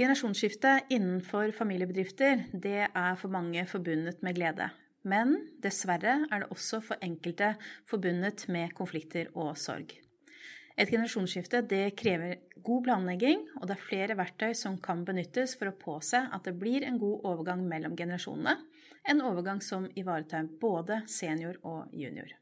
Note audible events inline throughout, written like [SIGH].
Generasjonsskifte innenfor familiebedrifter det er for mange forbundet med glede. Men dessverre er det også for enkelte forbundet med konflikter og sorg. Et generasjonsskifte det krever god planlegging, og det er flere verktøy som kan benyttes for å påse at det blir en god overgang mellom generasjonene. En overgang som ivaretar både senior og junior.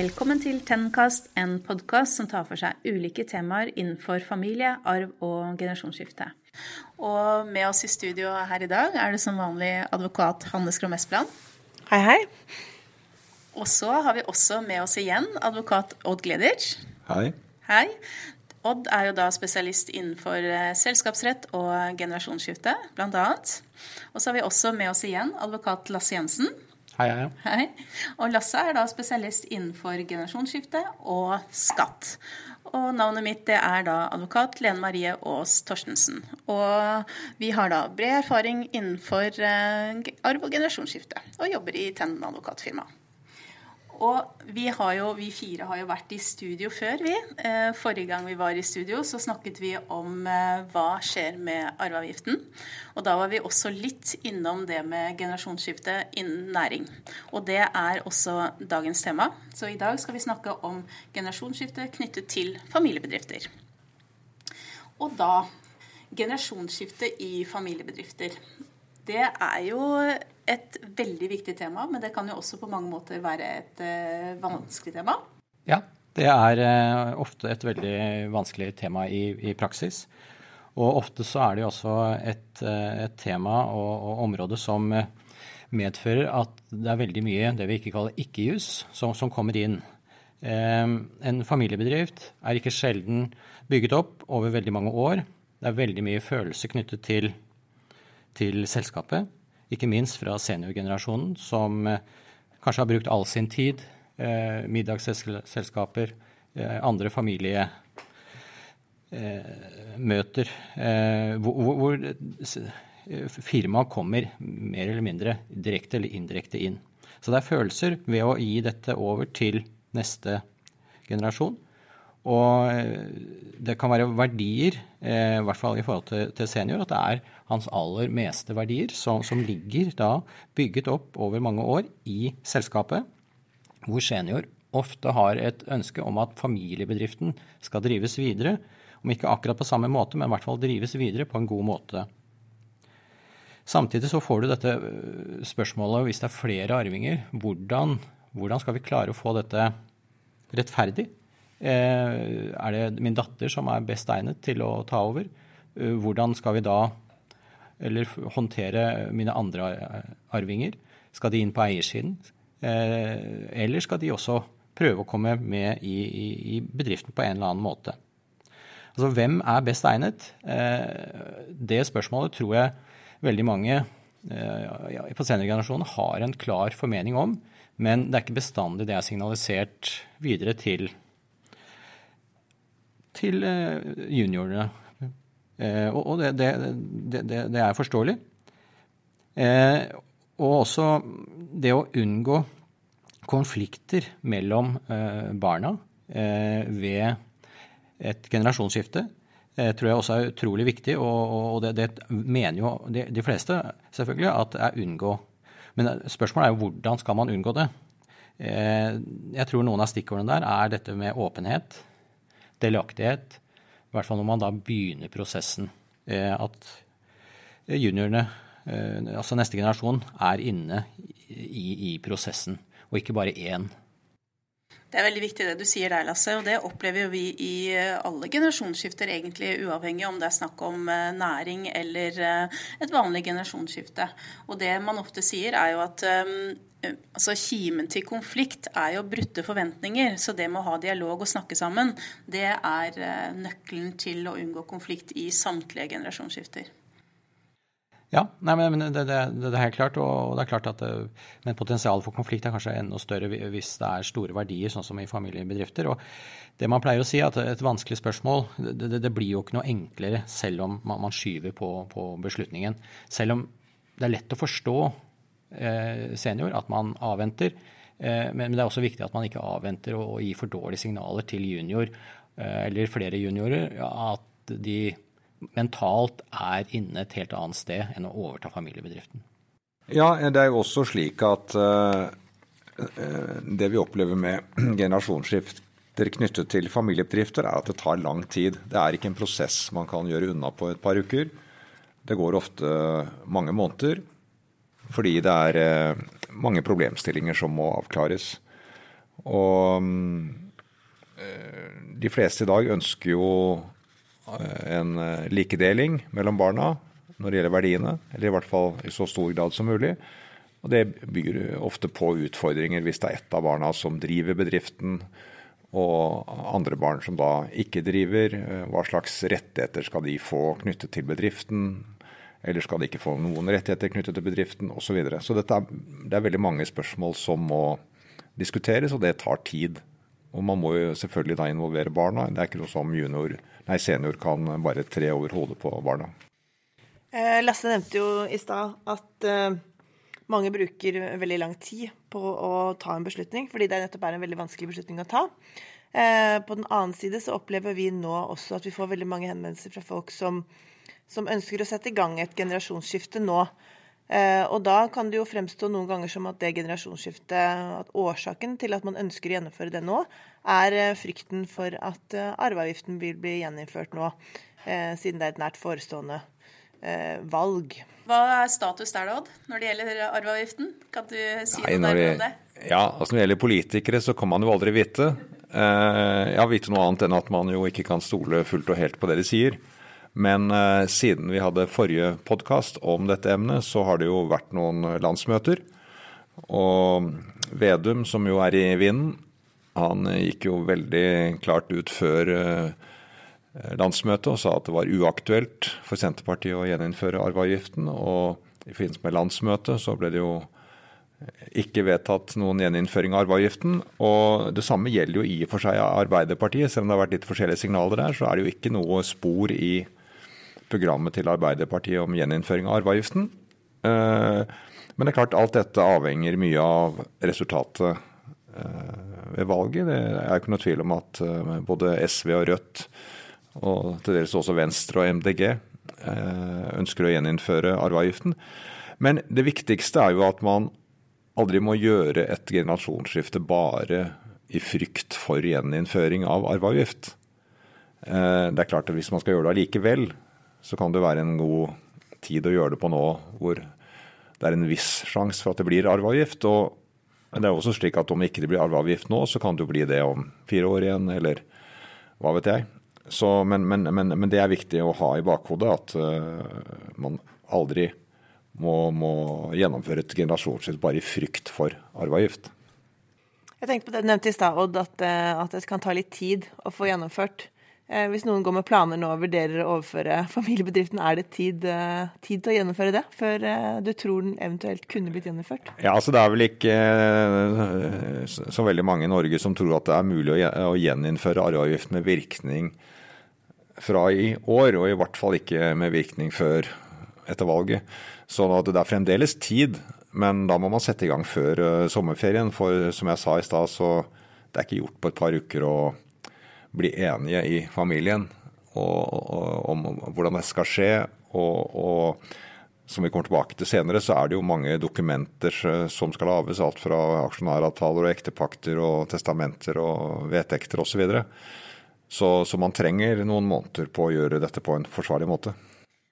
Velkommen til Tennkast, en podkast som tar for seg ulike temaer innenfor familie, arv og generasjonsskifte. Og med oss i studio her i dag er det som vanlig advokat Hanne Skrom Espeland. Hei, hei. Og så har vi også med oss igjen advokat Odd Gleditsch. Hei. Hei. Odd er jo da spesialist innenfor eh, selskapsrett og generasjonsskifte, blant annet. Og så har vi også med oss igjen advokat Lasse Jensen. Hei, hei. Hei. Og Lasse er da spesialist innenfor generasjonsskifte og skatt. Og navnet mitt det er da advokat Lene Marie Aas Torstensen. Og vi har da bred erfaring innenfor eh, arv og generasjonsskifte, og jobber i Tenden advokatfirma. Og vi, jo, vi fire har jo vært i studio før, vi. Eh, forrige gang vi var i studio, så snakket vi om eh, hva skjer med arveavgiften. Og da var vi også litt innom det med generasjonsskifte innen næring. Og det er også dagens tema. Så i dag skal vi snakke om generasjonsskifte knyttet til familiebedrifter. Og da generasjonsskifte i familiebedrifter. Det er jo et veldig viktig tema, men det kan jo også på mange måter være et uh, vanskelig tema. Ja, det er uh, ofte et veldig vanskelig tema i, i, praksis. Og ofte så er det jo også et, uh, et tema og, og, område som medfører at det er veldig mye det vi ikke kaller ikke-jus, som, som, kommer inn. en familiebedrift er ikke sjelden bygget opp over veldig mange år. Det er veldig mye følelse knyttet til, til selskapet ikke minst fra seniorgenerasjonen, som eh, kanskje har brukt all sin tid, eh, middagsselskaper, eh, andre familiemøter, hvor, hvor firmaet kommer mer eller mindre direkte eller indirekte inn. Så det er følelser ved å gi dette over til neste generasjon. Og det kan være verdier, i hvert fall i forhold til, til senior, at det er hans aller meste verdier, som, som, ligger da bygget opp over mange år i selskapet, hvor senior ofte har et ønske om at familiebedriften skal drives videre. Om ikke akkurat på samme måte, men i hvert fall drives videre på en god måte. Samtidig så får du dette øh, spørsmålet hvis det er flere arvinger, hvordan, hvordan skal vi klare å få dette rettferdig? Eh, er det min datter som er best egnet til å ta over? Eh, hvordan skal vi da eller håndtere mine andre arvinger? Skal de inn på eiersiden? Eh, eller skal de også prøve å komme med i, i, i bedriften på en eller annen måte? Altså, hvem er best egnet? Eh, det spørsmålet tror jeg veldig mange på senere generasjoner har en klar formening om, men det er ikke bestandig det er signalisert videre til, til juniorene Eh, og det, det, det, det er forståelig. Eh, og også det å unngå konflikter mellom eh, barna ved et generasjonsskifte tror jeg også er utrolig viktig, og, det, mener jo de, fleste selvfølgelig at det er unngå. Men spørsmålet er jo hvordan skal man unngå det? Jeg tror noen av stikkordene der er dette med åpenhet, delaktighet, i hvert fall når man da begynner prosessen. Eh, at juniorene, eh, altså neste generasjon, er inne i, i prosessen, og ikke bare én. Det er veldig viktig det du sier der, Lasse. Og det opplever vi i eh, alle generasjonsskifter, egentlig uavhengig om det er snakk om næring eller et vanlig generasjonsskifte. Og det man ofte sier, er jo at altså Kimen til konflikt er jo brutte forventninger. Så det med å ha dialog og snakke sammen, det er eh, nøkkelen til å unngå konflikt i samtlige generasjonsskifter. Ja, nei, men det, det, det, er helt klart. Og det er klart at det, men potensialet for konflikt er kanskje enda større hvis det er store verdier, sånn som i familiebedrifter. Og det man pleier å si, er at et vanskelig spørsmål det, det blir jo ikke noe enklere selv om man, man skyver på, på, beslutningen. Selv om det er lett å forstå eh, senior at man avventer. Eh, men, men, det er også viktig at man ikke avventer og, og gir for dårlige signaler til junior eh, eller flere juniorer. At de mentalt er inne et helt annet sted enn å overta familiebedriften. Ja, det er jo også slik at uh, det vi opplever med [CLEARS THROAT] generasjonsskifter knyttet til familiebedrifter, er at det tar lang tid. Det er ikke en prosess man kan gjøre unna på et par uker. Det går ofte mange måneder fordi det er uh, mange problemstillinger som må avklares. Og um, de fleste i dag ønsker jo en eh, likedeling mellom barna når det gjelder verdiene, eller i hvert fall i så stor grad som mulig. Og Det bygger ofte på utfordringer hvis det er ett av barna som driver bedriften, og andre barn som da ikke driver. Eh, hva slags rettigheter skal de få knyttet til bedriften? Eller skal de ikke få noen rettigheter knyttet til bedriften, osv. Så, videre. så dette er, det er veldig mange spørsmål som må diskuteres, og det tar tid. Og man må jo selvfølgelig da involvere barna. Det er ikke noe som junior Nei, senior kan bare tre over hodet på barna. Eh, Lasse nevnte jo i stad at eh, mange bruker veldig lang tid på å ta en beslutning, fordi det nettopp er en veldig vanskelig beslutning å ta. Eh, på den annen side så opplever vi nå også at vi får veldig mange henvendelser fra folk som, som ønsker å sette i gang et generasjonsskifte nå. Eh, og da kan det jo fremstå noen ganger som at det generasjonsskiftet, at årsaken til at man ønsker å gjennomføre det nå, er eh, frykten for at eh, arveavgiften vil bli gjeninnført nå, siden det er et nært forestående valg. Hva er status der, Odd, når det gjelder arveavgiften? Kan du si Nei, noe der om det? Ja, altså Når det gjelder politikere, så kan man jo aldri vite. Jeg har vite noe annet enn at man jo ikke kan stole fullt og helt på det de sier. Men eh, siden vi hadde forrige podkast om dette emnet, så har det jo vært noen landsmøter. Og Vedum, som jo er i vinden, han gikk jo veldig klart ut før eh, landsmøtet og sa at det var uaktuelt for Senterpartiet å gjeninnføre arveavgiften. Og i forbindelse med landsmøtet så ble det jo ikke vedtatt noen gjeninnføring av arveavgiften. Og det samme gjelder jo i og for seg Arbeiderpartiet. Selv om det har vært litt forskjellige signaler der, så er det jo ikke noe spor i programmet til Arbeiderpartiet om gjeninnføring av arveavgiften. Eh, men det er klart alt dette avhenger mye av resultatet eh, ved valget. Det er ikke noe tvil om at eh, både SV og Rødt, og til dels også Venstre og MDG, ønsker å gjeninnføre arveavgiften. Men det viktigste er jo at man aldri må gjøre et generasjonsskifte bare i frykt for gjeninnføring av arveavgift. Det er klart at Hvis man skal gjøre det allikevel, så kan det være en god tid å gjøre det på nå hvor det er en viss sjanse for at det blir arveavgift. Og det er også slik at om ikke det blir arveavgift nå, så kan det jo bli det om fire år igjen, eller hva vet jeg. Så, men, men, men, men, det er viktig å ha i bakhodet at uh, man aldri må, må gjennomføre et generasjonsskifte bare i frykt for arveavgift. Jeg tenkte på det du nevnte i stad, Odd, at, eh, at det kan ta litt tid å få gjennomført. Eh, hvis noen går med planer nå og vurderer å overføre familiebedriften, er det tid, eh, tid, til å gjennomføre det før eh, du tror den eventuelt kunne blitt gjennomført? Ja, altså Det er vel ikke så veldig mange i Norge som tror at det er mulig å gjeninnføre arveavgift med virkning fra i år, og i hvert fall ikke med virkning før etter valget. Så det er fremdeles tid, men da må man sette i gang før sommerferien. For som jeg sa i stad, så det er ikke gjort på et par uker. og bli enige i familien om hvordan det skal skje. Og, og, som vi kommer tilbake til senere, så er det jo mange dokumenter som skal lages. Alt fra aksjonæravtaler og ektepakter og testamenter og vedtekter osv. Så, så Så man trenger noen måneder på å gjøre dette på en forsvarlig måte.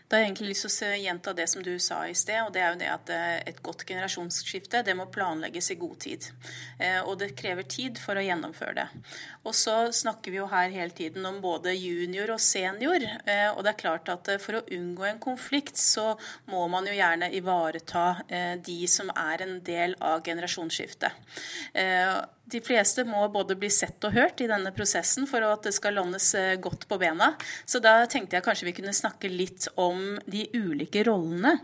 Da har jeg egentlig lyst til å gjenta det som du sa i sted, og det er jo det at eh, et godt generasjonsskifte det må planlegges i god tid. Eh, og det krever tid for å gjennomføre det. Og så snakker vi jo her hele tiden om både junior og senior. Eh, og det er klart at for å unngå en konflikt, så må man jo gjerne ivareta de som er en del av generasjonsskiftet. De fleste må både bli sett og hørt i denne prosessen for at det skal landes eh, godt på bena. Så da tenkte jeg kanskje vi kunne snakke litt om de ulike rollene.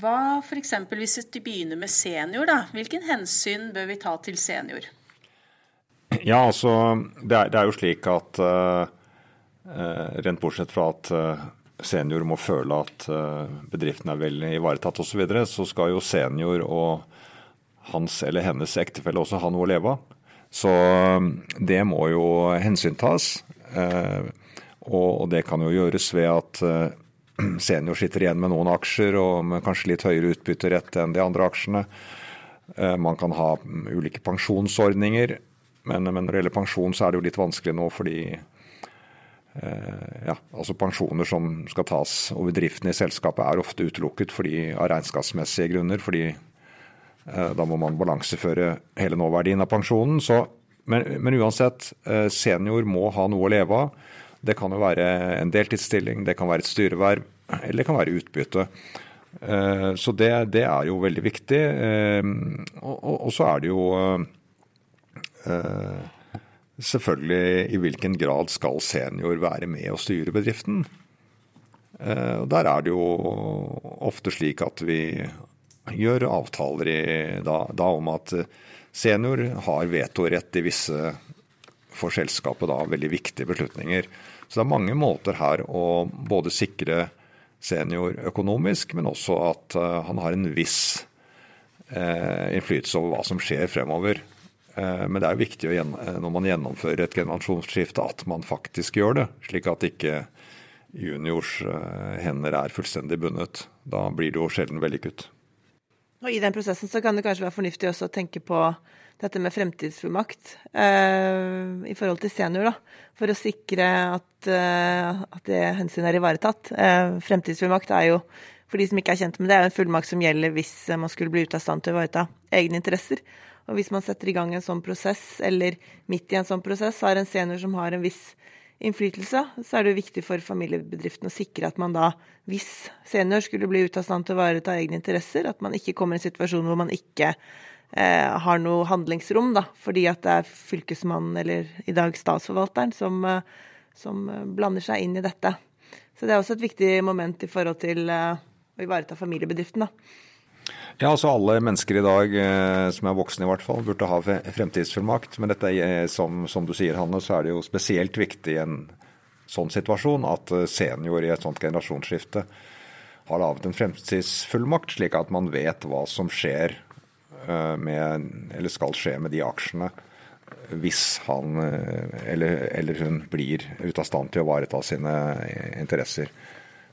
Hva f.eks. hvis vi begynner med senior, da? Hvilken hensyn bør vi ta til senior? Ja, altså det er, det er jo slik at uh, rent bortsett fra at uh, senior må føle at uh, bedriften er vel ivaretatt osv., så, videre, så skal jo senior og hans eller hennes ektefelle også ha noe å leve av. Så det må jo hensyntas. Og det kan jo gjøres ved at [CLEARS THROAT] senior sitter igjen med noen aksjer og med kanskje litt høyere utbytterett enn de andre aksjene. Eh, man kan ha ulike pensjonsordninger, men, når det gjelder pensjon, så er det jo litt vanskelig nå fordi eh, ja, altså Pensjoner som skal tas over driften i selskapet er ofte utelukket fordi, av regnskapsmessige grunner. fordi eh, da må man balanseføre hele nåverdien av pensjonen. Så, men, men, uansett, senior må ha noe å leve av. Det kan jo være en deltidsstilling, det kan være et styreverv, eller det kan være utbytte. Eh, så det, det er jo veldig viktig. Og, og, så er det jo eh, selvfølgelig i hvilken grad skal senior være med og styre bedriften. Der er det jo ofte slik at vi gjør avtaler i, da, da, om at senior har vetorett i visse for selskapet da veldig viktige beslutninger. Så det er mange måter her å både sikre senior økonomisk, men også at uh, han har en viss uh, innflytelse over hva som skjer fremover. Uh, men det er jo viktig når man gjennomfører et generasjonsskifte at man faktisk gjør det, slik at ikke juniors hender er fullstendig bundet. Da blir det jo sjelden vellykket. Og I den prosessen så kan det kanskje være fornuftig også å tenke på dette med fremtidsfullmakt eh, i forhold til senior, da, for å sikre at, eh, at det hensynet er ivaretatt. Eh, fremtidsfullmakt er jo, for de som ikke er kjent med det, er jo en fullmakt som gjelder hvis man skulle bli ute av stand til å ivareta egne interesser. Og hvis man setter i gang en sånn prosess, eller midt i en sånn prosess, har en senior som har en viss innflytelse, så er det viktig for familiebedriften å sikre at man da, hvis senior skulle bli ute av stand til å ivareta egne interesser, at man ikke kommer i en situasjon hvor man ikke eh, har noe handlingsrom, da, fordi at det er fylkesmannen, eller i dag statsforvalteren, som, eh, som blander seg inn i dette. Så det er også et viktig moment i forhold til eh, å ivareta familiebedriften. da. Ja, altså Alle mennesker i dag eh, som er voksne i hvert fall, burde ha fremtidsfullmakt. Men dette er, som, som, du sier, Hanne, så er det jo spesielt viktig i en sånn situasjon at eh, senior i et sånt generasjonsskifte har laget en fremtidsfullmakt, slik at man vet hva som skjer eh, med, eller skal skje med de aksjene hvis han eller, eller hun blir ute av stand til å ivareta sine interesser.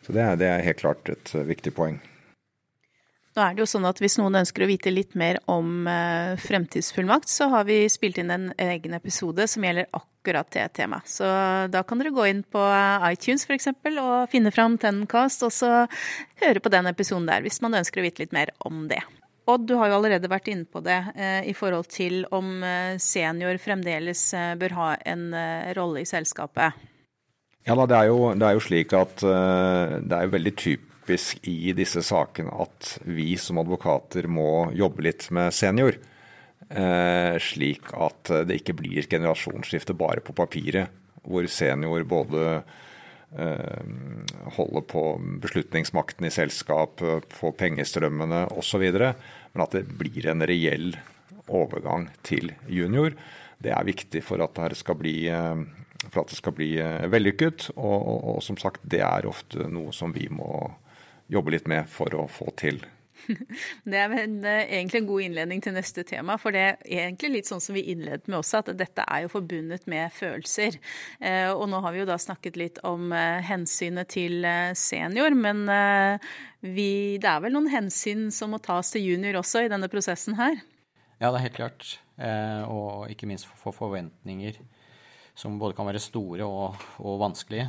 Så det er, det er helt klart et viktig poeng. Nå er det jo sånn at Hvis noen ønsker å vite litt mer om eh, fremtidsfullmakt, så har vi spilt inn en egen episode som gjelder akkurat det temaet. Så da kan dere gå inn på iTunes f.eks. og finne fram Tencast, og så høre på den episoden der, hvis man ønsker å vite litt mer om det. Odd, du har jo allerede vært inne på det eh, i forhold til om eh, senior fremdeles eh, bør ha en eh, rolle i selskapet. Ja da, det er jo, det er jo slik at eh, det er veldig typisk typisk i disse sakene at vi som advokater må jobbe litt med senior. Eh, slik at det ikke blir generasjonsskifte bare på papiret, hvor senior både eh, holder på beslutningsmakten i selskap, på pengestrømmene osv., men at det blir en reell overgang til junior. Det er viktig for at det skal bli eh, for at det skal bli vellykket. Og, og, og, som sagt, det er ofte noe som vi må jobbe litt med for å få til. [LAUGHS] Det er en, eh, egentlig en god innledning til neste tema. For det er egentlig litt sånn som vi innledet med også, at dette er jo forbundet med følelser. Eh, og nå har vi jo da snakket litt om eh, hensynet til senior, men vi, det er vel noen hensyn som må tas til junior også i denne prosessen her? Ja, det er helt klart. Og ikke minst for forventninger som både kan være store og, og vanskelige.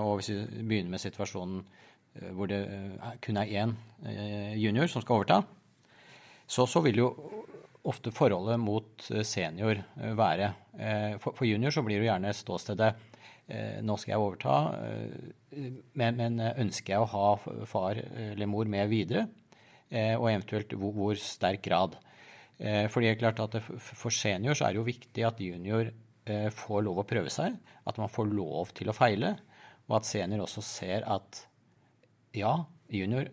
Og hvis vi begynner med situasjonen hvor det eh, kun er én eh, junior som skal overta, så, så vil jo ofte forholdet mot senior være For, for junior så blir det gjerne ståstedet nå skal jeg overta, men, men, ønsker jeg å ha far eller mor med videre? Og eventuelt hvor, hvor sterk grad? Eh, fordi det er klart at For senior så er det jo viktig at junior eh, får lov å prøve seg. At man får lov til å feile. Og at senior også ser at ja, junior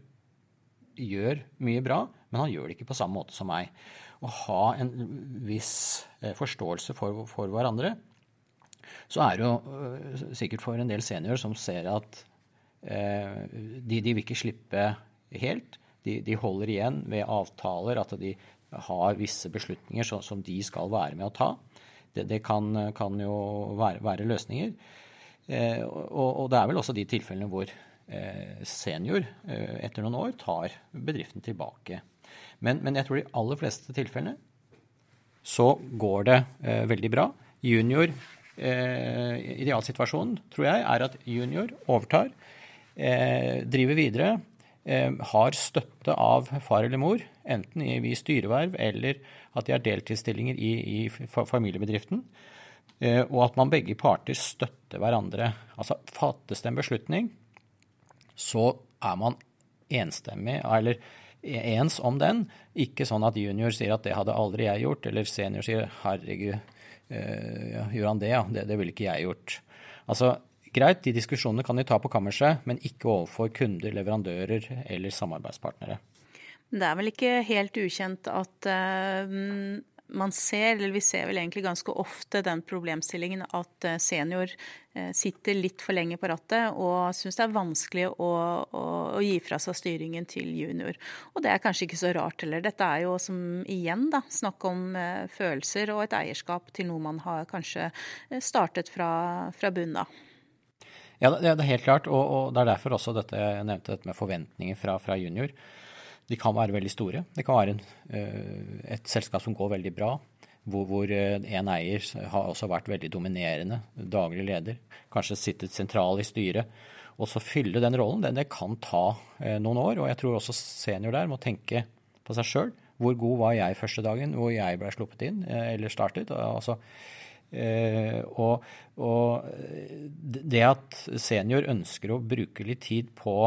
gjør mye bra, men han gjør det ikke på samme måte som meg. Å ha en viss eh, forståelse for, for hverandre. Så er det jo sikkert for en del seniorer som ser at eh, de, de vil ikke slippe helt. De, de holder igjen ved avtaler, at de har visse beslutninger som, som de skal være med å ta. Det, det kan, kan, jo være, være løsninger. Eh, og, og, det er vel også de tilfellene hvor eh, senior eh, etter noen år tar bedriften tilbake. Men, men, jeg tror de aller fleste tilfellene så går det eh, veldig bra. Junior, eh, idealsituasjonen tror jeg er at junior overtar, eh, driver videre, har støtte av far eller mor enten i, styreverv eller at de har deltidsstillinger i, i familiebedriften. Eh, og at man begge parter støtter hverandre. Altså fattes det en beslutning, så er man enstemmig, eller ens om den. Ikke sånn at junior sier at det hadde aldri jeg gjort, eller senior sier herregud, ja, gjorde han det, ja, det, det ville ikke jeg gjort. Altså, Greit, de diskusjonene kan de ta på kammerset, men ikke overfor kunder, leverandører eller samarbeidspartnere. Det er vel ikke helt ukjent at uh, man ser, eller vi ser vel egentlig ganske ofte den problemstillingen at eh, senior uh, sitter litt for lenge på rattet og syns det er vanskelig å, å, å, gi fra seg styringen til junior. Og det er kanskje ikke så rart heller. Dette er jo som igjen da, snakk om uh, følelser og et eierskap til noe man har kanskje startet fra, fra bunnen av. Ja, det er helt klart, og, og, det er derfor også dette jeg nevnte dette med forventninger fra, fra junior. De kan være veldig store. Det kan være en, eh, et selskap som går veldig bra, hvor, hvor eh, en eier har også vært veldig dominerende, daglig leder, kanskje sittet sentral i styret. Og så fylle den rollen, det, det kan ta eh, noen år. Og jeg tror også senior der må tenke på seg sjøl. Hvor god var jeg første dagen hvor jeg ble sluppet inn eller startet? Altså, og, og det at senior ønsker å bruke litt tid på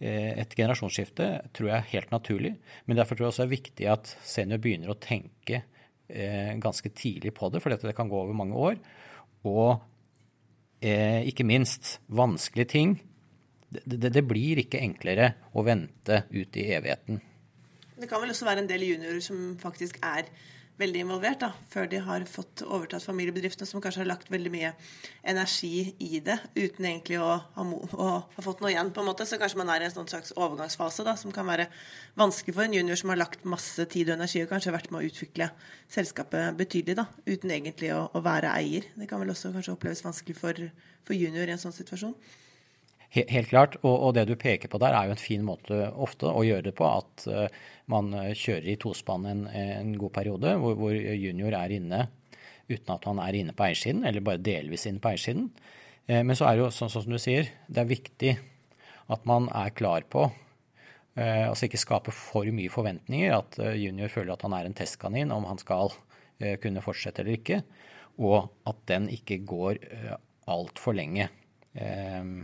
et generasjonsskifte tror jeg er helt naturlig. Men derfor tror jeg også det er viktig at senior begynner å tenke eh, ganske tidlig på det, for dette kan gå over mange år. Og eh, ikke minst vanskelige ting. Det, det, det, blir ikke enklere å vente ut i evigheten. Det kan vel også være en del juniorer som faktisk er veldig involvert da, før de har fått overtatt familiebedriftene, som kanskje har lagt veldig mye energi i det uten egentlig å ha, å ha, fått noe igjen. på en måte, Så kanskje man er i en sånn slags overgangsfase da, som kan være vanskelig for en junior som har lagt masse tid og energi og kanskje vært med å utvikle selskapet betydelig da, uten egentlig å, å være eier. Det kan vel også kanskje oppleves vanskelig for, for junior i en sånn situasjon. Helt klart, og, og, det du peker på der er jo en fin måte ofte å gjøre det på. At uh, man kjører i tospann en, en god periode hvor, hvor, junior er inne uten at han er inne på eiersiden, eller bare delvis inne på eiersiden. Uh, men så er det jo sånn, sånn som du sier, det er viktig at man er klar på uh, Altså ikke skape for mye forventninger, at junior føler at han er en testkanin om han skal kunne fortsette eller ikke, og at den ikke går altfor lenge. Uh,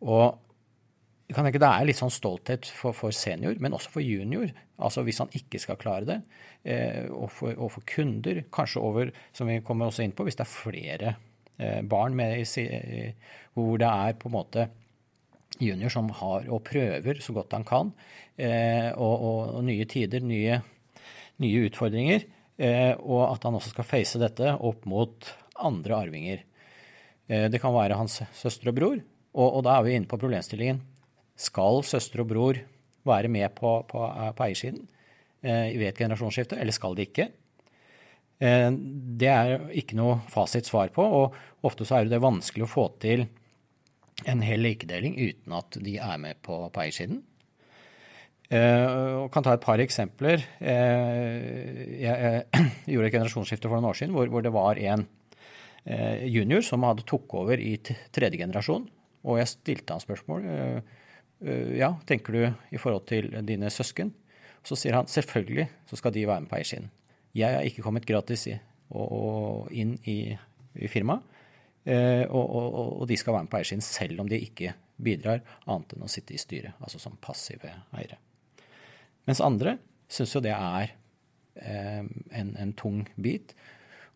og kan tenke Det er litt sånn stolthet for, for, senior, men også for junior. Altså Hvis han ikke skal klare det. Eh, og, for, og, for, kunder, kanskje over, som vi kommer også inn på, hvis det er flere eh, barn med i, hvor det er på en måte junior som har og prøver så godt han kan, eh, og, og, og, nye tider, nye, nye utfordringer. Eh, og at han også skal face dette opp mot andre arvinger. Eh, det kan være hans søster og bror, og, og, da er vi inne på problemstillingen. Skal søster og bror være med på, på, på eiersiden eh, ved et generasjonsskifte, eller skal de ikke? Eh, det er ikke noe fasitsvar på, og ofte så er det vanskelig å få til en hel likedeling uten at de er med på, på eiersiden. Jeg kan ta et par eksempler. Uh, jeg, [CLEARS THROAT] gjorde et generasjonsskifte for noen år siden hvor, hvor det var en junior som hadde tok over i tredje generasjon. Og jeg stilte han spørsmål. Eh, eh, ja, tenker du i forhold til dine søsken? Så sier han selvfølgelig så skal de være med på eiersiden. Jeg er ikke kommet gratis inn i, i firmaet. Eh, og, og, og, de skal være med på eiersiden selv om de ikke bidrar annet enn å sitte i styret, altså som passive eiere. Mens andre syns jo det er en, en, tung bit.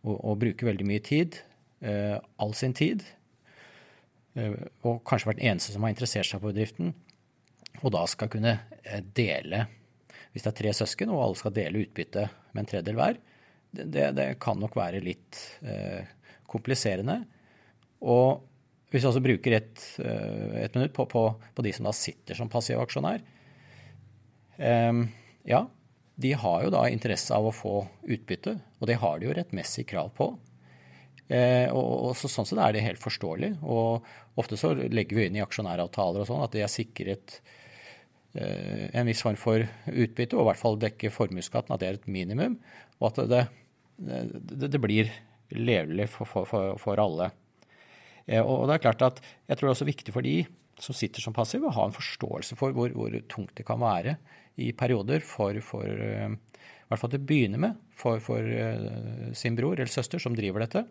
Og, og bruker veldig mye tid. all sin tid. Og kanskje vært eneste som har interessert seg for bedriften. Og da skal kunne dele Hvis det er tre søsken og alle skal dele utbytte med en tredjedel hver, det, det, kan nok være litt kompliserende. Og hvis vi også bruker et, eh, et minutt på, på, på, de som da sitter som passiv aksjonær eh, Ja, de har jo da interesse av å få utbytte, og det har de jo rettmessig krav på. Eh, og, og så, Sånn sett er det helt forståelig. og Ofte så legger vi inn i aksjonæravtaler og sånn at de er sikret eh, en viss form for utbytte, og i hvert fall dekke formuesskatten, at det er et minimum. Og at det, det, det blir levelig for, for, for alle. Eh, og det er klart at jeg tror det er også viktig for de som sitter som passive, å ha en forståelse for hvor, hvor tungt det kan være i perioder for, for i hvert fall til å begynne med, for, for sin bror eller søster som driver dette.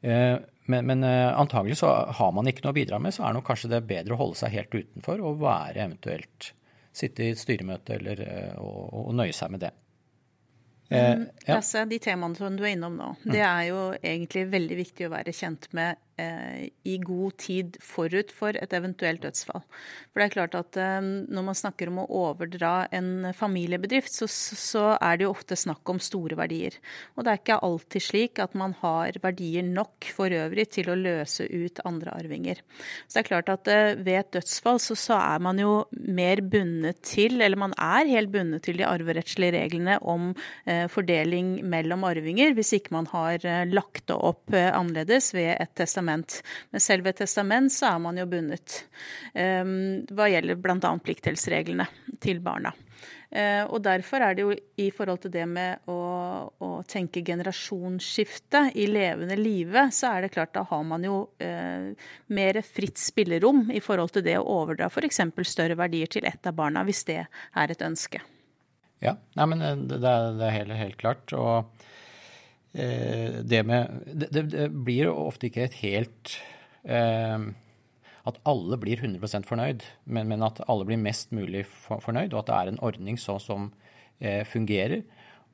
Men, men antagelig så har man ikke noe å bidra med, så er det kanskje det bedre å holde seg helt utenfor og være eventuelt sitte i et styremøte eller, og, og nøye seg med det. Eh, ja. Lasse, de temaene som du er innom nå, mm. det er jo egentlig veldig viktig å være kjent med Eh, i god tid forut for et eventuelt dødsfall. For det er klart at eh, Når man snakker om å overdra en familiebedrift, så, så, er det jo ofte snakk om store verdier. Og det er ikke alltid slik at man har verdier nok for øvrig til å løse ut andre arvinger. Så det er klart at eh, ved et dødsfall så, så er man jo mer bundet til, eller man er helt bundet til de arverettslige reglene om eh, fordeling mellom arvinger, hvis ikke man har lagt det opp eh, annerledes ved et testament testament. Med selve testament så er man jo bundet um, hva gjelder bl.a. pliktdelsreglene til barna. Uh, og Derfor er det jo i forhold til det med å, å tenke generasjonsskifte i levende live, så er det klart da har man jo uh, mer fritt spillerom i forhold til det å overdra f.eks. større verdier til ett av barna, hvis det er et ønske. Ja, nei, men eh, det, det er helt, helt klart. og Eh, det med det, det, blir ofte ikke et helt eh, At alle blir 100 fornøyd, men, men, at alle blir mest mulig for, fornøyd, og at det er en ordning sånn som eh, fungerer.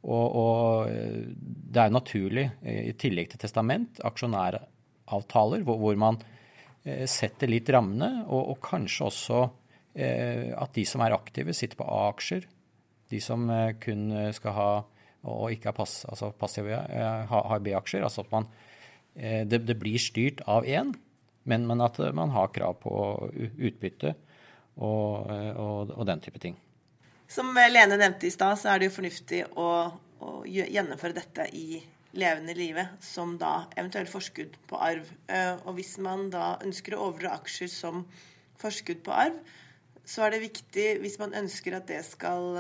Og, og, eh, det er naturlig, i tillegg til testament, aksjonæravtaler, hvor, hvor man eh, setter litt rammene, og, og kanskje også eh, at de som er aktive, sitter på A-aksjer. De som kun skal ha og ikke er pass, altså passive, eh, har B-aksjer. Altså at man, eh, det, det, blir styrt av én, men, men, at man har krav på utbytte og, og, og, den type ting. Som Lene nevnte i stad, så er det jo fornuftig å, å gjennomføre dette i levende livet som da eventuelt forskudd på arv. Eh, og hvis man da ønsker å overdra aksjer som forskudd på arv, så er det viktig, hvis man ønsker at det skal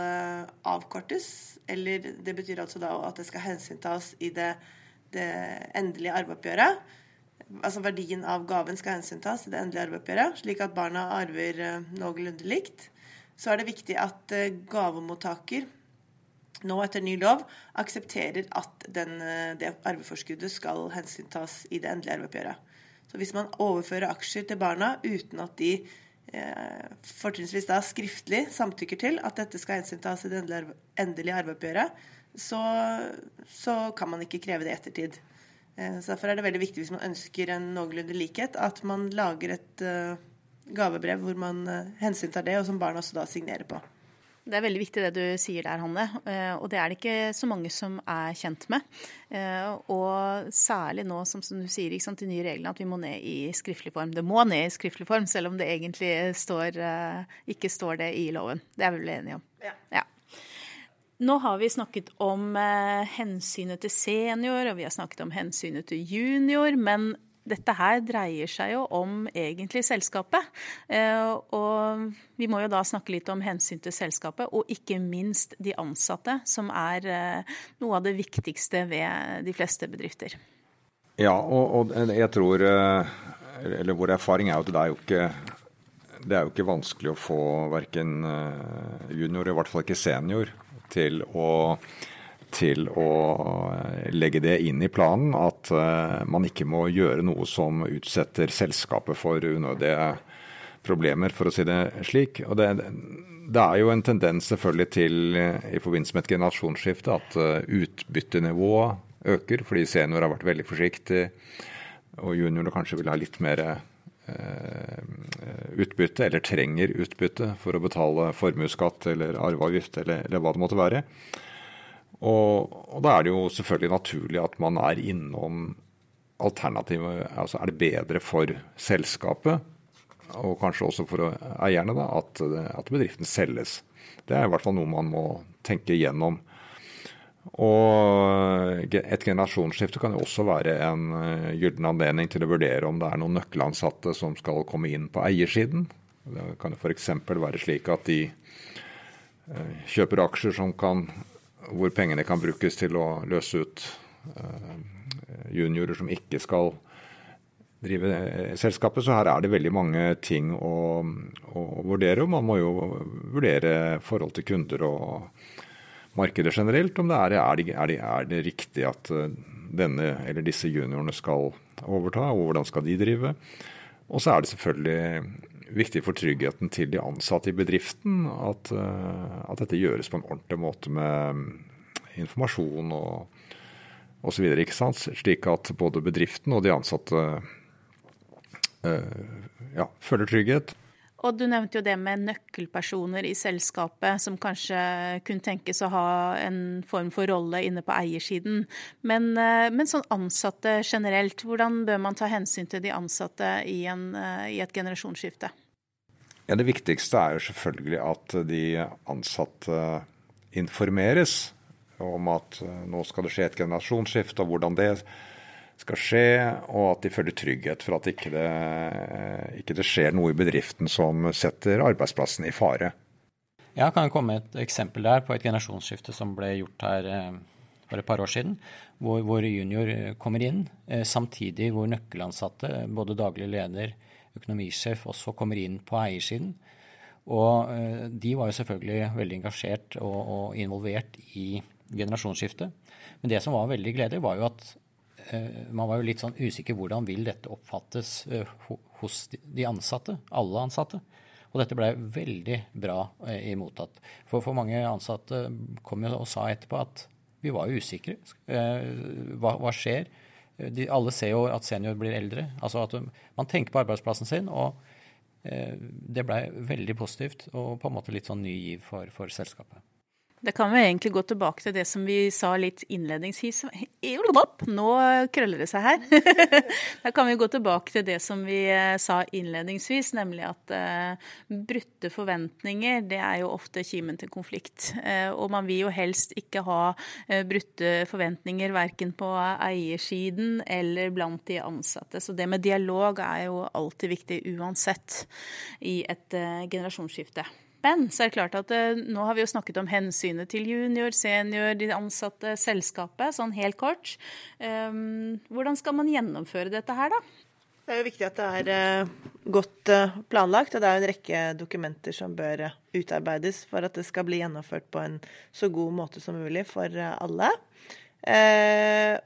avkortes, eller det betyr altså da at det skal hensyntas i det, det endelige arveoppgjøret. Altså verdien av gaven skal hensyntas i det endelige arveoppgjøret, slik at barna arver eh, noenlunde likt. Så er det viktig at eh, gavemottaker nå etter ny lov aksepterer at den, eh, det arveforskuddet skal hensyntas i det endelige arveoppgjøret. Så hvis man overfører aksjer til barna uten at de Eh, fortrinnsvis da skriftlig samtykker til at dette skal hensyntas i det endelige arveoppgjøret, så, så, kan man ikke kreve det i ettertid. Eh, så Derfor er det veldig viktig hvis man ønsker en noenlunde likhet, at man lager et uh, gavebrev hvor man hensyntar det, og som barna også da signerer på. Det er veldig viktig det du sier der, Hanne. Eh, og det er det ikke så mange som er kjent med. Eh, og særlig nå, som, du sier, ikke sant, de nye reglene, at vi må ned i skriftlig form. Det må ned i skriftlig form, selv om det egentlig står, eh, ikke står det i loven. Det er vi vel enige om. Ja. ja. Nå har vi snakket om hensynet til senior, og vi har snakket om hensynet til junior. Men dette her dreier seg jo om egentlig selskapet. Eh, og vi må jo da snakke litt om hensyn til selskapet, og ikke minst de ansatte, som er eh, noe av det viktigste ved de fleste bedrifter. Ja, og, og jeg tror eh, Eller vår erfaring er at det er jo ikke det er jo ikke vanskelig å få verken junior, i hvert fall ikke senior, til å til å eh, legge det inn i planen at eh, man ikke må gjøre noe som utsetter selskapet for unødige problemer, for å si det slik. Og det, det er jo en tendens selvfølgelig til i forbindelse med et generasjonsskifte at utbyttenivået øker, fordi senior har vært veldig forsiktig, og junior kanskje vil ha litt mer utbytte, eller trenger utbytte for å betale formuesskatt eller arveavgift eller, eller, hva det måtte være. Og, og, da er det jo selvfølgelig naturlig at man er innom alternativet. Altså er det bedre for selskapet, og kanskje også for eierne, da, at, at bedriften selges. Det er i hvert fall noe man må tenke igjennom. Og et generasjonsskifte kan jo også være en eh, gyllen anledning til å vurdere om det er noen nøkkelansatte som skal komme inn på eiersiden. Det kan jo f.eks. være slik at de eh, kjøper aksjer som kan, hvor pengene kan brukes til å løse ut eh, juniorer som ikke skal drive selskapet. Så her er det veldig mange ting å, å vurdere. Man må jo vurdere forhold til kunder og markedet generelt, om det er, er, det, er, det, er det riktig at eh, denne eller disse juniorene skal overta, og hvordan skal de drive. Og så er det selvfølgelig viktig for tryggheten til de ansatte i bedriften at, eh, at dette gjøres på en ordentlig måte med informasjon og osv. Slik at både bedriften og de ansatte eh, ja, føler trygghet. Og du nevnte jo det med nøkkelpersoner i selskapet som kanskje kunne tenkes å ha en form for rolle inne på eiersiden. Men, eh, men sånn ansatte generelt, hvordan bør man ta hensyn til de ansatte i, en, eh, i et generasjonsskifte? Ja, Det viktigste er jo selvfølgelig at de ansatte informeres om at eh, nå skal det skje et generasjonsskifte, og hvordan det skal skje, og at de føler trygghet for at ikke det ikke det skjer noe i bedriften som setter arbeidsplassen i fare. Jeg kan komme med et eksempel der på et generasjonsskifte som ble gjort her eh, for et par år siden, hvor, hvor junior kommer inn, eh, samtidig hvor nøkkelansatte, både daglig leder, økonomisjef, også kommer inn på eiersiden. Og eh, de var jo selvfølgelig veldig engasjert og, og involvert i generasjonsskiftet. Men det som var veldig gledelig, var jo at man var jo litt sånn usikker hvordan vil dette oppfattes eh, hos de ansatte, alle ansatte. Og dette ble veldig bra imottatt. mottatt. For, for mange ansatte kom jo og sa etterpå at vi var jo usikre. Hva, hva skjer? De, alle ser jo at senior blir eldre. Altså at man tenker på arbeidsplassen sin. og det ble veldig positivt og på en måte litt sånn ny giv for, for selskapet. Det kan vi egentlig gå tilbake til det som vi sa litt innledningsvis. Nå krøller det seg her. [LAUGHS] da kan vi gå tilbake til det som vi eh, sa innledningsvis, nemlig at uh, brutte forventninger det er jo ofte kimen til konflikt. Uh, og man vil jo helst ikke ha brutte forventninger verken på eiersiden eller blant de ansatte. Så det med dialog er jo alltid viktig uansett i et generasjonsskifte. Men så er det klart at eh, nå har vi jo snakket om hensynet til junior, senior, de ansatte, selskapet, sånn helt kort. Um, hvordan skal man gjennomføre dette her, da? Det er jo viktig at det er uh, godt uh, planlagt, og det er en rekke dokumenter som bør utarbeides for at det skal bli gjennomført på en så god måte som mulig for alle.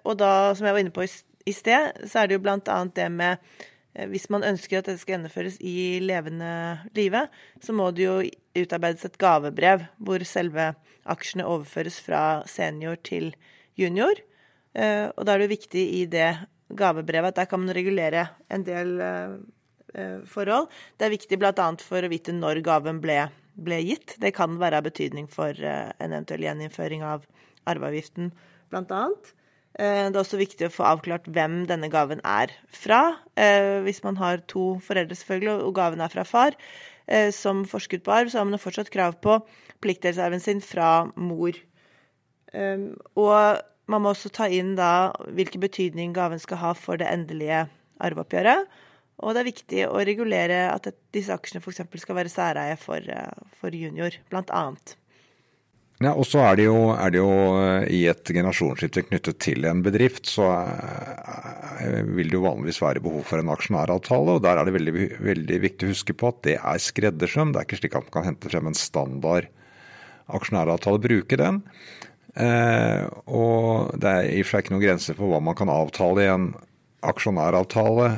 og da, som jeg var inne på i, sted, så er det jo bl.a. det med Eh, hvis man ønsker at dette skal gjennomføres i levende live, så må det jo utarbeides et gavebrev hvor selve aksjene overføres fra senior til junior. Eh, og da er det viktig i det gavebrevet at der kan man regulere en del eh, forhold. Det er viktig bl.a. for å vite når gaven ble, ble, gitt. Det kan være av betydning for en eventuell gjeninnføring av arveavgiften, blant Eh, det er også viktig å få avklart hvem denne gaven er fra. Eh, hvis man har to foreldre, selvfølgelig, og gaven er fra far, eh, som forskudd på arv, så har man fortsatt krav på pliktdelsarven sin fra mor. Og man må også ta inn da hvilken betydning gaven skal ha for det endelige arveoppgjøret. Og det er viktig å regulere at disse aksjene f.eks. skal være særeie for, for junior, blant annet. Ja, og så er det, jo, er det jo eh, i et generasjonsskifte knyttet til en bedrift, så eh, vil det jo vanligvis være behov for en aksjonæravtale. og Der er det veldig, veldig viktig å huske på at det er skreddersøm. Det er ikke slik at man kan hente frem en standard aksjonæravtale, bruke den. Eh, og det er i og for seg ikke noen grenser for hva man kan avtale i en aksjonæravtale,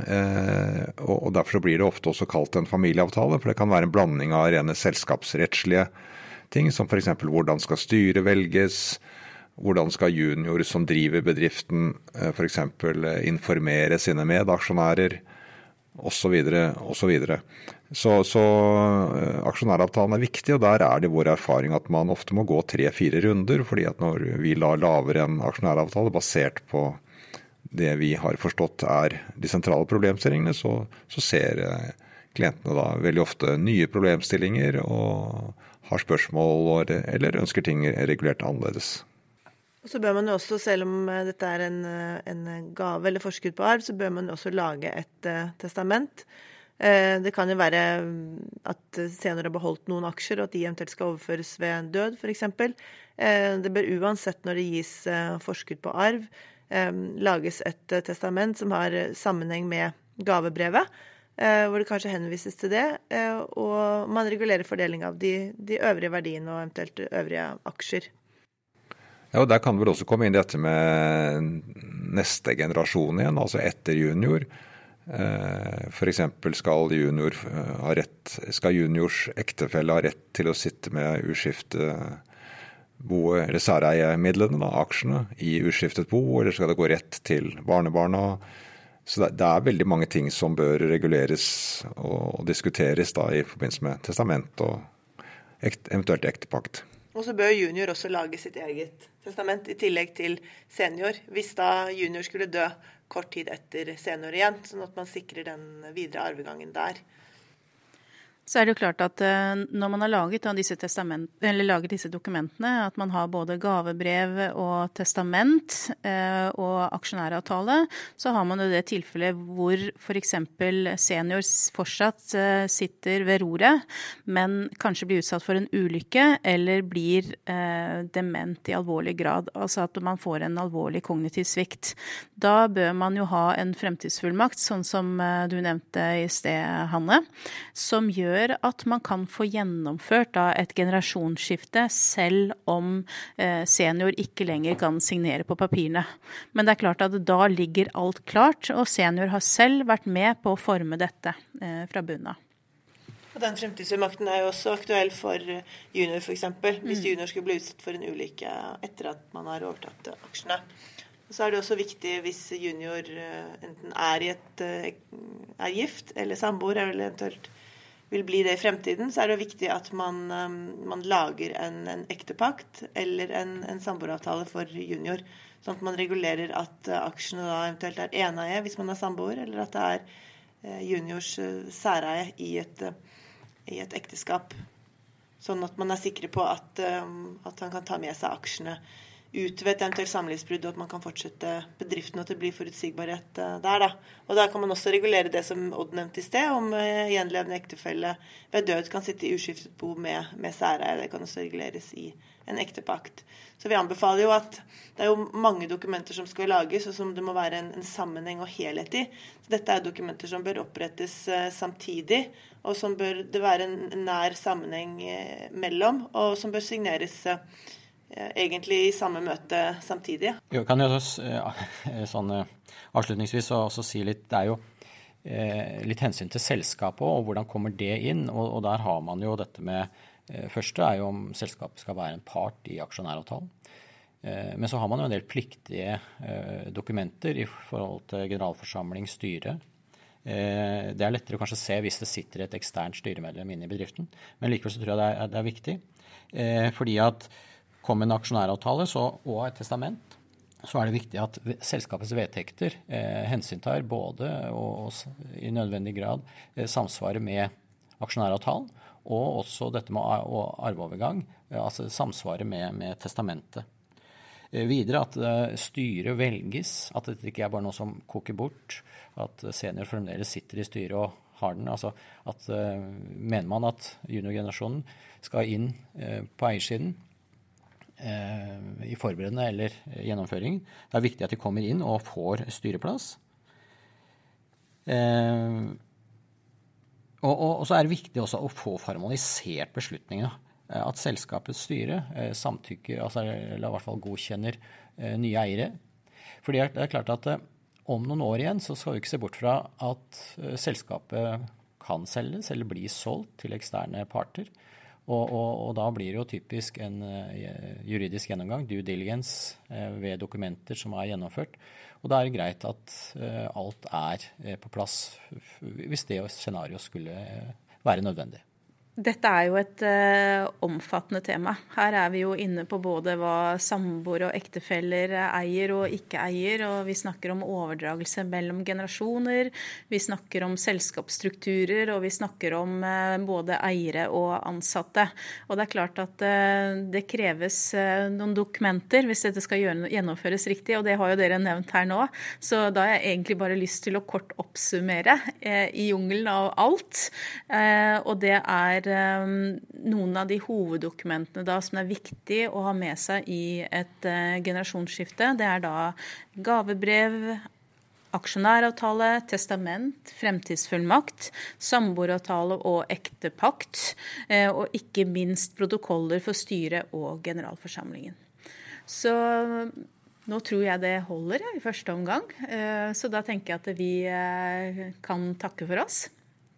og derfor blir det ofte også kalt en familieavtale. For det kan være en blanding av rene selskapsrettslige ting, som f.eks. hvordan skal styret velges, hvordan skal junior som driver bedriften f.eks. informere sine medaksjonærer osv. osv. Så, så aksjonæravtalen er viktig, og der er det vår erfaring at man ofte må gå tre-fire runder. fordi at når vi la lavere en aksjonæravtale basert på det vi har forstått er de sentrale problemstillingene, så, så ser eh, klientene da veldig ofte nye problemstillinger og har spørsmål eller ønsker ting regulert annerledes. Så bør man jo også, selv om eh, dette er en, eh, en gave eller forskudd på arv, så bør man også lage et uh, testament. Det kan jo være at senere har beholdt noen aksjer, og at de eventuelt skal overføres ved død, f.eks. Uh, det bør uansett, når det gis forskudd på arv, lages et testament som har sammenheng med gavebrevet. Hvor det kanskje henvises til det, og man regulerer fordeling av de, de øvrige verdiene og eventuelt øvrige aksjer. Ja, og Der kan det vel også komme inn dette med neste generasjon igjen, altså etter junior. Eh, F.eks. skal junior eh, skal juniors ektefelle ha rett til å sitte med uskiftet bo, eller særeiemidlene, aksjene, i uskiftet bo, eller skal det gå rett til barnebarna? Så det, er veldig mange ting som bør reguleres og, diskuteres da i forbindelse med testament og eventuelt ektepakt. Og så bør junior også lage sitt eget testament i tillegg til senior, hvis da junior skulle dø kort tid etter senior igjen, sånn at man sikrer den videre arvegangen der så er det jo klart at eh, når man har laget disse, laget disse, dokumentene, at man har både gavebrev og testament eh, og aksjonæravtale, så har man jo det tilfellet hvor f.eks. senior fortsatt eh, sitter ved roret, men kanskje blir utsatt for en ulykke eller blir dement i alvorlig grad. Altså at man får en alvorlig kognitiv svikt. Da bør man jo ha en fremtidsfullmakt, sånn som du nevnte i sted, Hanne, som gjør gjør at man kan få gjennomført da, et generasjonsskifte selv om eh, senior ikke lenger kan signere på papirene. Men det er klart at da ligger alt klart, og senior har selv vært med på å forme dette eh, fra bunnen av. Og Den fremtidsfullmakten er jo også aktuell for junior, f.eks. Hvis mm. junior skulle bli utsatt for en ulykke etter at man har overtatt aksjene. Så er det også viktig hvis junior eh, enten er, et, er gift eller samboer, eller eventuelt vil bli det i fremtiden, så er det viktig at man, um, man lager en, en ektepakt eller en, en samboeravtale for junior. Sånn at man regulerer at uh, aksjene da eventuelt er eneie hvis man er samboer, eller at det er uh, juniors uh, særeie i et, i et ekteskap. Sånn at man er sikre på at, um, at han kan ta med seg aksjene ut ved et eventuelt samlivsbrudd, og at man kan fortsette bedriften, og at det blir forutsigbarhet eh, der. da. Og Da kan man også regulere det som Odd nevnte i sted, om uh, gjenlevende ektefelle ved død kan sitte i uskiftet bo med, med særeie. Det kan også reguleres i en ektepakt. Så vi anbefaler jo at det er jo mange dokumenter som skal lages, og som det må være en, en sammenheng og helhet i. Så dette er dokumenter som bør opprettes uh, samtidig, og som bør det være en nær sammenheng mellom, og som bør signeres Eh, egentlig i samme møte samtidig. Jeg kan jo også, [LAUGHS] eh, sånn, eh, avslutningsvis også si litt Det er jo litt hensyn til selskapet og hvordan kommer det inn. Og, og der har man jo dette med Første er jo om selskapet skal være en part i aksjonæravtalen. Men så har man jo en del pliktige dokumenter i forhold til generalforsamling, styre. Det er lettere kanskje å se hvis det sitter et eksternt styremedlem inne i bedriften. Men likevel så tror jeg det er, det er viktig. Fordi at kommer en aksjonæravtale så, og et testament, så er det viktig at selskapets vedtekter eh, hensyntar både og, og i nødvendig grad eh, samsvarer med aksjonæravtalen, og også dette med arveovergang, eh, altså samsvaret med, med testamentet. Eh, videre at eh, styret velges, at dette ikke er bare noe som koker bort. At senior fremdeles sitter i styret og har den. Altså at eh, mener man at juniorgenerasjonen skal inn på eiersiden, i forberedende eller gjennomføring. Det er viktig at de kommer inn og får styreplass. Eh, og, og, og så er det viktig også å få formalisert beslutningene. Eh, at selskapets styre samtykker, altså, eller i hvert fall godkjenner nye eiere. For det er klart at om noen år igjen så skal vi ikke se bort fra at selskapet kan selges eller bli solgt til eksterne parter. Og, og, og da blir det jo typisk en uh, juridisk gjennomgang, due diligence, uh, ved dokumenter som er gjennomført. Og da er det greit at alt er på plass hvis det scenarioet skulle være nødvendig. Dette er jo et uh, omfattende tema. Her er vi jo inne på både hva samboere og ektefeller eier og ikke eier, og vi snakker om overdragelse mellom generasjoner. Vi snakker om selskapsstrukturer, og vi snakker om uh, både eiere og ansatte. Og det er klart at uh, det kreves noen dokumenter hvis dette skal gjennomføres riktig, og det har jo dere nevnt her nå. Så da har jeg egentlig bare lyst til å kort oppsummere i jungelen av alt. og det er er um, noen av de hoveddokumentene da som er viktig å ha med seg i et uh, generasjonsskifte. Det er da gavebrev, aksjonæravtale, testament, fremtidsfullmakt, samboeravtale og ektepakt. Uh, og ikke minst protokoller for styret og generalforsamlingen. Så nå tror jeg det holder i første omgang. Så da tenker jeg at vi kan takke for oss.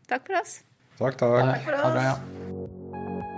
Takk for oss. Takk, takk. takk for oss. Ha det bra, ja.